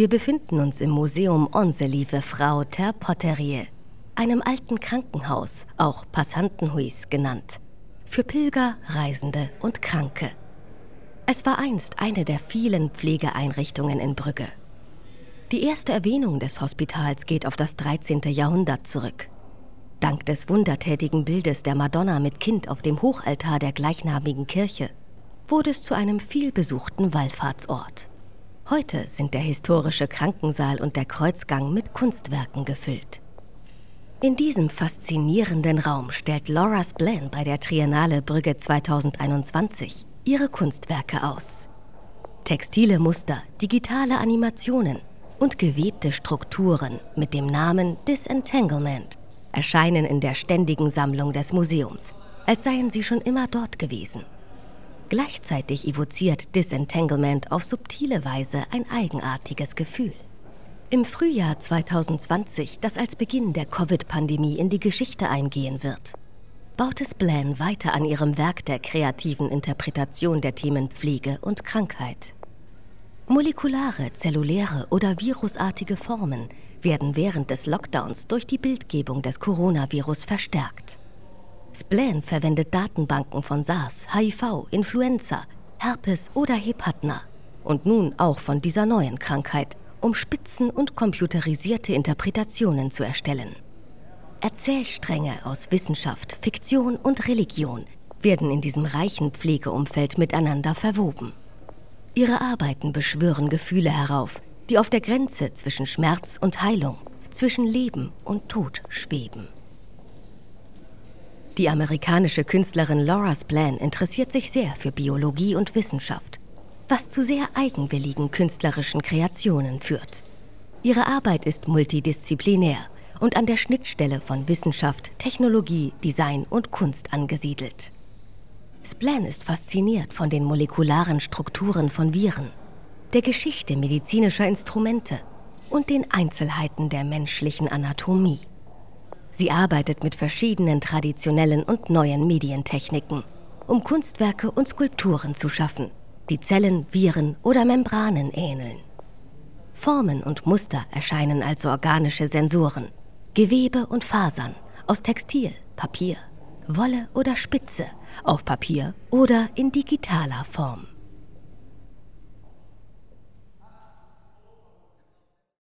Wir befinden uns im Museum Onselive Frau Ter Potterie, einem alten Krankenhaus, auch Passantenhuis genannt, für Pilger, Reisende und Kranke. Es war einst eine der vielen Pflegeeinrichtungen in Brügge. Die erste Erwähnung des Hospitals geht auf das 13. Jahrhundert zurück. Dank des wundertätigen Bildes der Madonna mit Kind auf dem Hochaltar der gleichnamigen Kirche wurde es zu einem vielbesuchten Wallfahrtsort. Heute sind der historische Krankensaal und der Kreuzgang mit Kunstwerken gefüllt. In diesem faszinierenden Raum stellt Laura Splan bei der Triennale Brügge 2021 ihre Kunstwerke aus. Textile Muster, digitale Animationen, und gewebte Strukturen mit dem Namen Disentanglement erscheinen in der ständigen Sammlung des Museums, als seien sie schon immer dort gewesen. Gleichzeitig evoziert Disentanglement auf subtile Weise ein eigenartiges Gefühl. Im Frühjahr 2020, das als Beginn der Covid-Pandemie in die Geschichte eingehen wird, baut es Blan weiter an ihrem Werk der kreativen Interpretation der Themen Pflege und Krankheit. Molekulare, zelluläre oder virusartige Formen werden während des Lockdowns durch die Bildgebung des Coronavirus verstärkt. Splan verwendet Datenbanken von SARS, HIV, Influenza, Herpes oder Hepatna und nun auch von dieser neuen Krankheit, um Spitzen und computerisierte Interpretationen zu erstellen. Erzählstränge aus Wissenschaft, Fiktion und Religion werden in diesem reichen Pflegeumfeld miteinander verwoben. Ihre Arbeiten beschwören Gefühle herauf, die auf der Grenze zwischen Schmerz und Heilung, zwischen Leben und Tod schweben. Die amerikanische Künstlerin Laura Splan interessiert sich sehr für Biologie und Wissenschaft, was zu sehr eigenwilligen künstlerischen Kreationen führt. Ihre Arbeit ist multidisziplinär und an der Schnittstelle von Wissenschaft, Technologie, Design und Kunst angesiedelt. Splan ist fasziniert von den molekularen Strukturen von Viren, der Geschichte medizinischer Instrumente und den Einzelheiten der menschlichen Anatomie. Sie arbeitet mit verschiedenen traditionellen und neuen Medientechniken, um Kunstwerke und Skulpturen zu schaffen, die Zellen, Viren oder Membranen ähneln. Formen und Muster erscheinen als organische Sensoren, Gewebe und Fasern aus Textil, Papier, Wolle oder Spitze auf Papier oder in digitaler Form.